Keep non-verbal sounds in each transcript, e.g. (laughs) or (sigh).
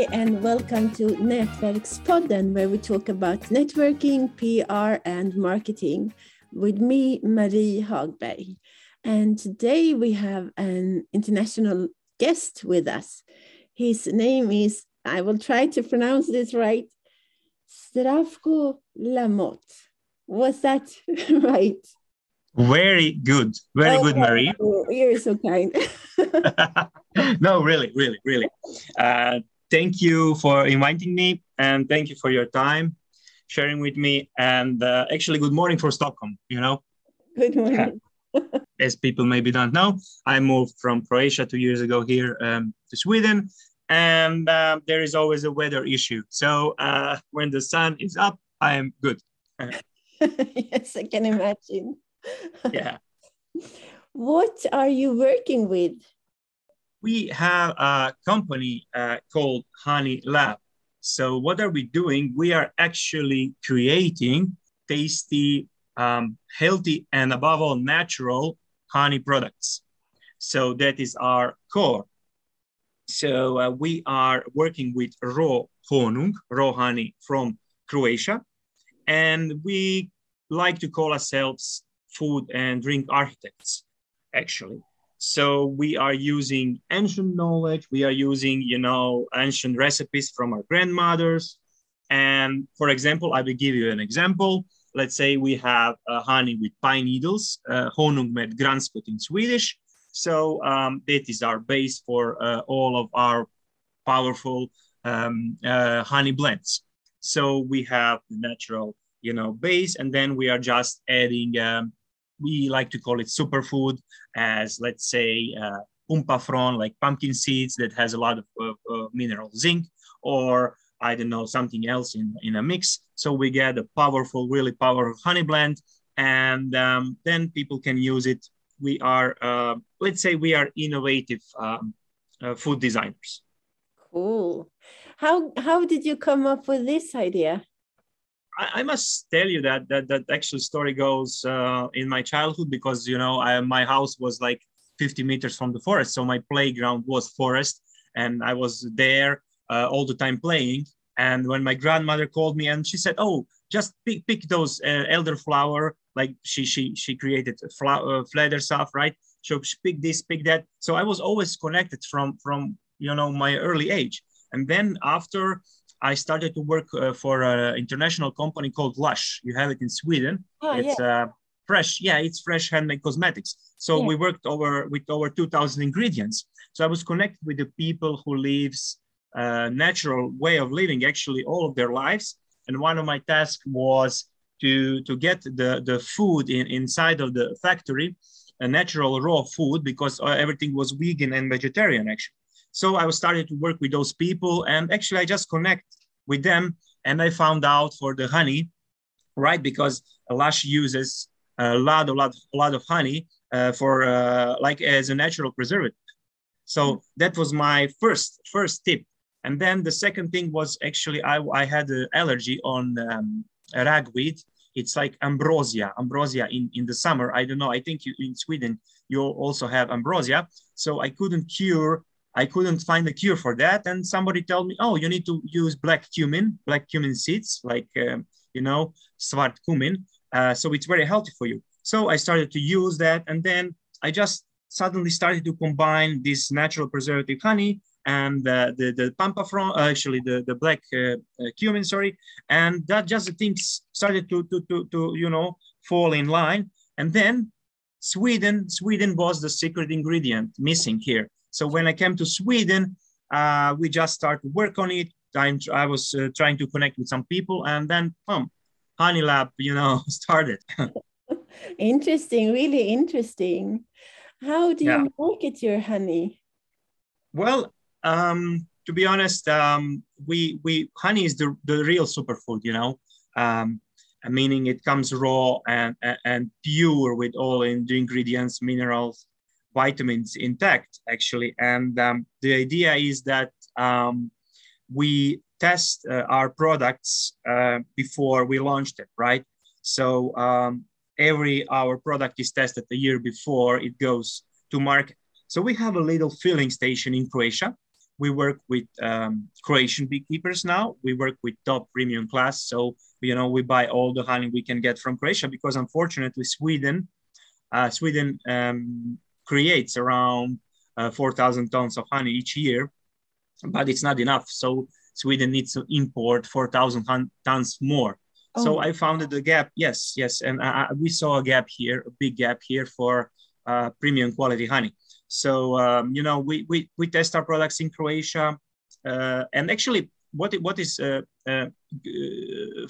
Hi, and welcome to Nätverkspodden, where we talk about networking, PR, and marketing with me, Marie Hagberg. And today we have an international guest with us. His name is, I will try to pronounce this right, Zdravko Lamotte. Was that (laughs) right? Very good. Very oh, good, Marie. You're so kind. (laughs) (laughs) no, really, really, really. Uh, thank you for inviting me and thank you for your time sharing with me. And uh, actually, good morning for Stockholm, you know? Good morning. As people maybe don't know, I moved from Croatia two years ago here um, to Sweden. And uh, there is always a weather issue. So uh, when the sun is up, I am good. (laughs) yes, I can imagine. yeah. (laughs) What are you working with? We have a company uh, called Honey Lab. So, what are we doing? We are actually creating tasty, um, healthy, and above all, natural honey products. So, that is our core. So, uh, we are working with raw honung, raw honey from Croatia. And we like to call ourselves food and drink architects, actually. So we are using ancient knowledge. We are using, you know, ancient recipes from our grandmothers. And for example, I will give you an example. Let's say we have uh, honey with pine needles, uh, honung med granskott in Swedish. So um, that is our base for uh, all of our powerful um, uh, honey blends. So we have the natural, you know, base, and then we are just adding um, we like to call it superfood as let's say uh, pumpafron like pumpkin seeds that has a lot of uh, mineral zinc or i don't know something else in, in a mix. So we get a powerful really powerful honey blend and um, then people can use it. We are uh, let's say we are innovative um, uh, food designers. Cool. How how did you come up with this idea I, must tell you that that that actual story goes uh, in my childhood because you know I, my house was like 50 meters from the forest, so my playground was forest, and I was there uh, all the time playing. And when my grandmother called me and she said, "Oh, just pick pick those uh, elderflower," like she she she created flower uh, stuff, right? So she pick this, pick that. So I was always connected from from you know my early age. And then after I started to work uh, for an international company called Lush. You have it in Sweden. Oh, it's yeah. uh, fresh. Yeah, it's fresh handmade cosmetics. So yeah. we worked over with over 2,000 ingredients. So I was connected with the people who lives a uh, natural way of living actually all of their lives. And one of my tasks was to to get the the food in, inside of the factory, a natural raw food because uh, everything was vegan and vegetarian actually. So I was started to work with those people, and actually I just connect with them, and I found out for the honey, right? Because Lush uses a lot, a lot, a lot of honey uh, for uh, like as a natural preservative. So that was my first first tip. And then the second thing was actually I, I had an allergy on um, ragweed. It's like ambrosia, ambrosia in, in the summer. I don't know. I think you, in Sweden you also have ambrosia. So I couldn't cure I couldn't find a cure for that. And somebody told me, oh, you need to use black cumin, black cumin seeds, like, uh, you know, swart cumin. Uh, so it's very healthy for you. So I started to use that. And then I just suddenly started to combine this natural preservative honey and uh, the, the pampafron, uh, actually the, the black uh, uh, cumin, sorry. And that just things started to, to, to, to, you know, fall in line. And then Sweden, Sweden was the secret ingredient missing here. So when I came to Sweden, uh, we just started to work on it. I, I was uh, trying to connect with some people, and then um, Honey Lab, you know, (laughs) started. (laughs) interesting, really interesting. How do you yeah. market your honey? Well, um, to be honest, um, we we honey is the, the real superfood, you know. Um, meaning it comes raw and, and pure with all in the ingredients, minerals, vitamins intact actually and um, the idea is that um, we test uh, our products uh, before we launched it right so um, every our product is tested a year before it goes to market so we have a little filling station in croatia we work with um, Croatian beekeepers now. We work with top premium class. So, you know, we buy all the honey we can get from Croatia because unfortunately Sweden, uh, Sweden um, creates around uh, 4,000 tons of honey each year, but it's not enough. So Sweden needs to import 4,000 tons more. Oh. So I found the gap. Yes, yes. And uh, we saw a gap here, a big gap here for uh, premium quality honey. So um, you know, we, we we test our products in Croatia, uh, and actually, what what is uh, uh,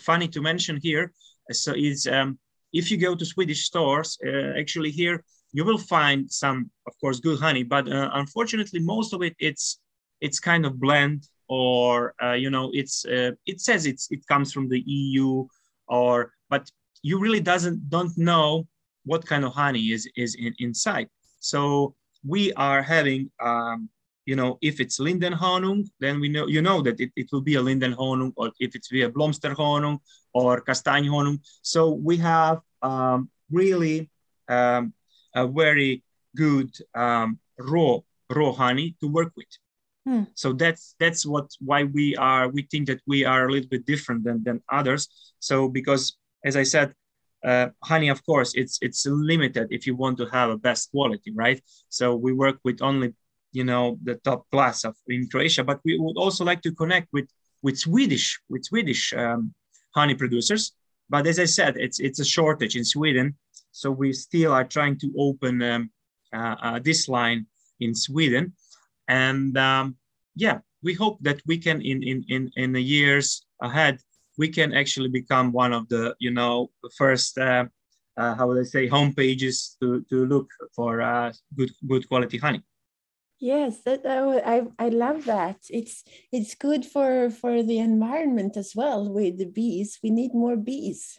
funny to mention here, so is um, if you go to Swedish stores, uh, actually here you will find some, of course, good honey, but uh, unfortunately, most of it it's it's kind of blend or uh, you know it's it says it's it comes from the EU or but you really doesn't don't know what kind of honey is is in, inside. So we are having, um, you know, if it's Linden Honung, then we know, you know that it, it will be a Linden Honung, or if it's be a Blomster Honung or Kastanje Honung. So we have um, really um, a very good um, raw raw honey to work with. Hmm. So that's that's what why we are we think that we are a little bit different than, than others. So because as I said, uh, honey, of course, it's it's limited if you want to have a best quality, right? So we work with only, you know, the top class of in Croatia, but we would also like to connect with with Swedish with Swedish um, honey producers. But as I said, it's it's a shortage in Sweden, so we still are trying to open um, uh, uh, this line in Sweden, and um, yeah, we hope that we can in in in in the years ahead we can actually become one of the you know first uh, uh, how would I say home pages to, to look for uh, good good quality honey. Yes, that, I I love that. It's it's good for for the environment as well with the bees. We need more bees.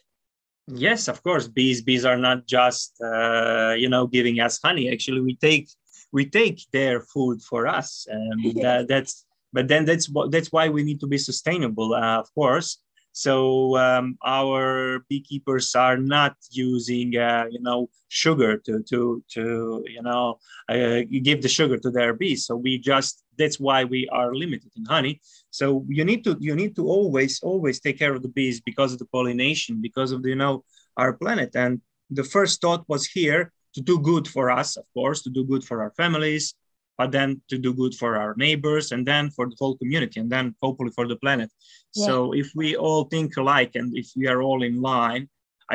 Yes, of course. Bees bees are not just uh, you know giving us honey. Actually, we take we take their food for us, and yes. (laughs) that's but then that's what that's why we need to be sustainable, uh, of course. So um, our beekeepers are not using, uh, you know, sugar to to to you know uh, give the sugar to their bees. So we just that's why we are limited in honey. So you need to you need to always always take care of the bees because of the pollination, because of the, you know our planet. And the first thought was here to do good for us, of course, to do good for our families, but then to do good for our neighbors and then for the whole community and then hopefully for the planet yeah. so if we all think alike and if we are all in line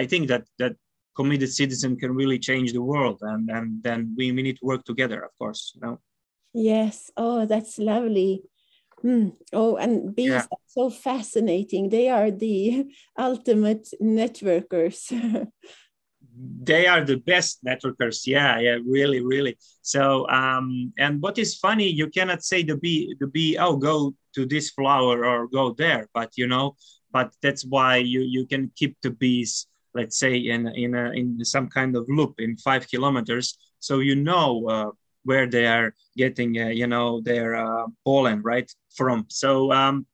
i think that that committed citizen can really change the world and and then we, we need to work together of course you know yes oh that's lovely Hmm. Oh, and bees yeah. are so fascinating. They are the (laughs) ultimate networkers. (laughs) they are the best networkers. Yeah yeah really really. So um and what is funny you cannot say the bee the bee oh go to this flower or go there but you know but that's why you you can keep the bees let's say in in a, in some kind of loop in five kilometers. So you know uh, where they are getting uh, you know their uh, pollen right from. So um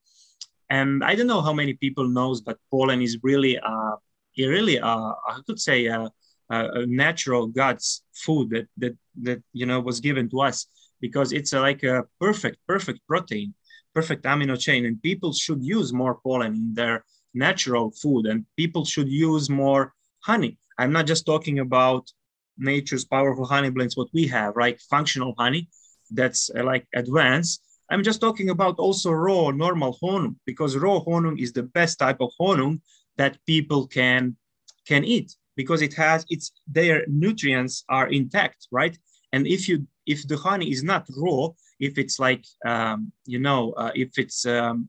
and i don't know how many people knows but pollen is really uh really uh, I could say a natural God's food that that that you know was given to us because it's a, like a perfect perfect protein, perfect amino chain, and people should use more pollen in their natural food, and people should use more honey. I'm not just talking about nature's powerful honey blends, what we have, right? Functional honey that's uh, like advanced. I'm just talking about also raw normal honung because raw honung is the best type of honung that people can can eat because it has its their nutrients are intact right? And if you if the honey is not raw if it's like um, you know uh, if it's um,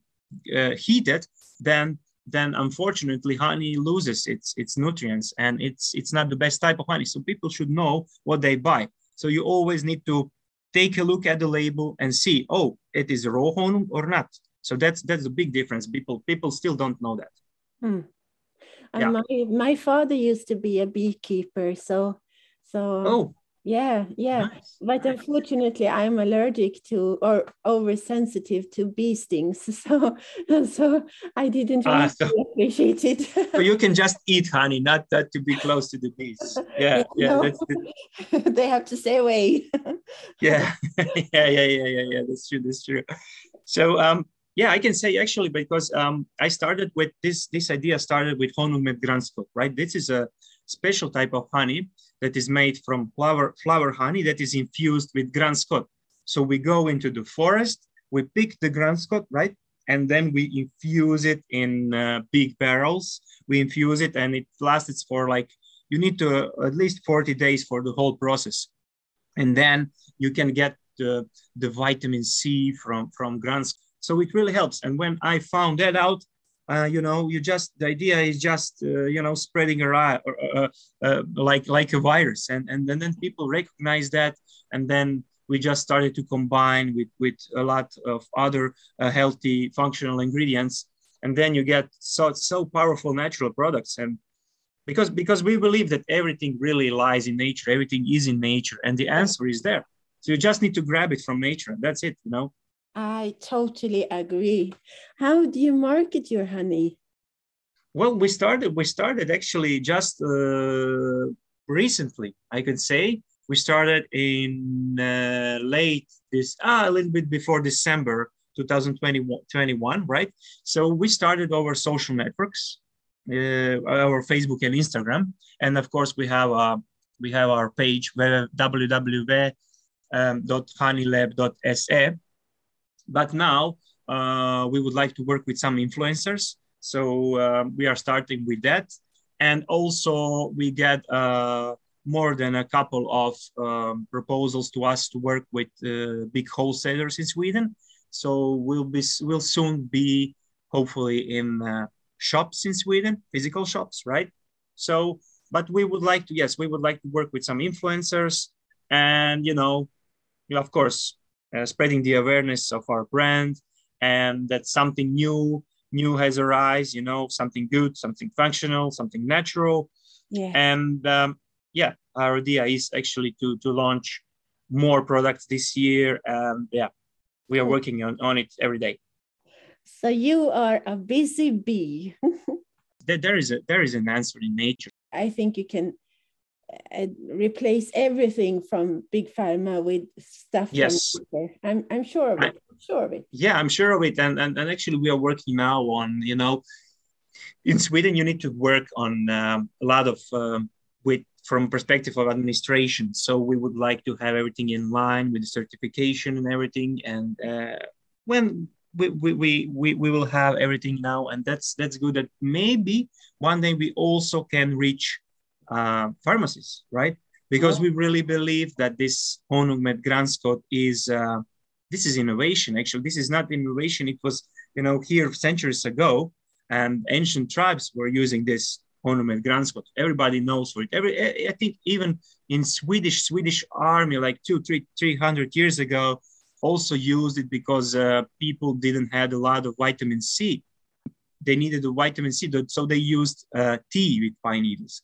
uh, heated then then unfortunately honey loses its its nutrients and it's it's not the best type of honey. So people should know what they buy. So you always need to take a look at the label and see oh it is raw honey or not. So that's that's a big difference. People people still don't know that hmm. And yeah. my my father used to be a beekeeper, so so oh Yeah, yeah. Nice. But unfortunately, I'm allergic to or oversensitive to bee stings, (laughs) so so I didn't really ah, so, (laughs) appreciate it. so you can just eat honey, not that to be close to the bees. Yeah, (laughs) yeah. The... they have to stay away. yeah, yeah, yeah, yeah, yeah, yeah. That's true. That's true. So um, yeah, I can say actually because um, I started with this. This idea started with Honung Granskott, right? This is a special type of honey that is made from flower, flower honey that is infused with granskott. So we go into the forest, we pick the granskott, right? And then we infuse it in uh, big barrels. We infuse it and it lasts for like, you need to uh, at least 40 days for the whole process. And then you can get the, the vitamin C from, from granskott. So it really helps. And when I found that out, uh, you know, you just the idea is just uh, you know spreading around uh, uh, like like a virus, and, and and then people recognize that, and then we just started to combine with with a lot of other uh, healthy functional ingredients, and then you get so so powerful natural products, and because because we believe that everything really lies in nature, everything is in nature, and the answer is there. So you just need to grab it from nature, and that's it, you know. I totally agree. How do you market your honey? Well, we started. We started actually just uh, recently. I could say we started in uh, late this ah, a little bit before December 2021, right? So we started our social networks, uh, our Facebook and Instagram, and of course we have uh, we have our page www.honeylab.se but now uh, we would like to work with some influencers. So uh, we are starting with that. And also we get uh, more than a couple of um, proposals to us to work with uh, big wholesalers in Sweden. So we'll be we'll soon be hopefully in uh, shops in Sweden, physical shops, right? So, but we would like to yes, we would like to work with some influencers, and you know, of course, spreading the awareness of our brand and that something new new has arisen you know something good something functional something natural. Yeah. and um, yeah our idea is actually to to launch more products this year and yeah we are working on, on it every day. So you are a busy bee. (laughs) There is a there is an answer in nature. I think you can uh, replace everything from big pharma with stuff yes. I'm i'm sure of it. I'm sure of it. Yeah i'm sure of it. And, and and actually we are working now on you know in sweden you need to work on um, a lot of um, with from perspective of administration. So we would like to have everything in line with the certification and everything. And uh, when we, we, we, we will have everything now. And that's that's good that maybe one day we also can reach uh, pharmacies, right? Because we really believe that this Honung med Granskott is uh, this is innovation. Actually, this is not innovation. It was you know here centuries ago, and ancient tribes were using this Honung med Granskott. Everybody knows for it. Every I think even in Swedish Swedish army like two three three hundred years ago also used it because uh, people didn't have a lot of vitamin C. They needed the vitamin C, so they used uh, tea with pine needles.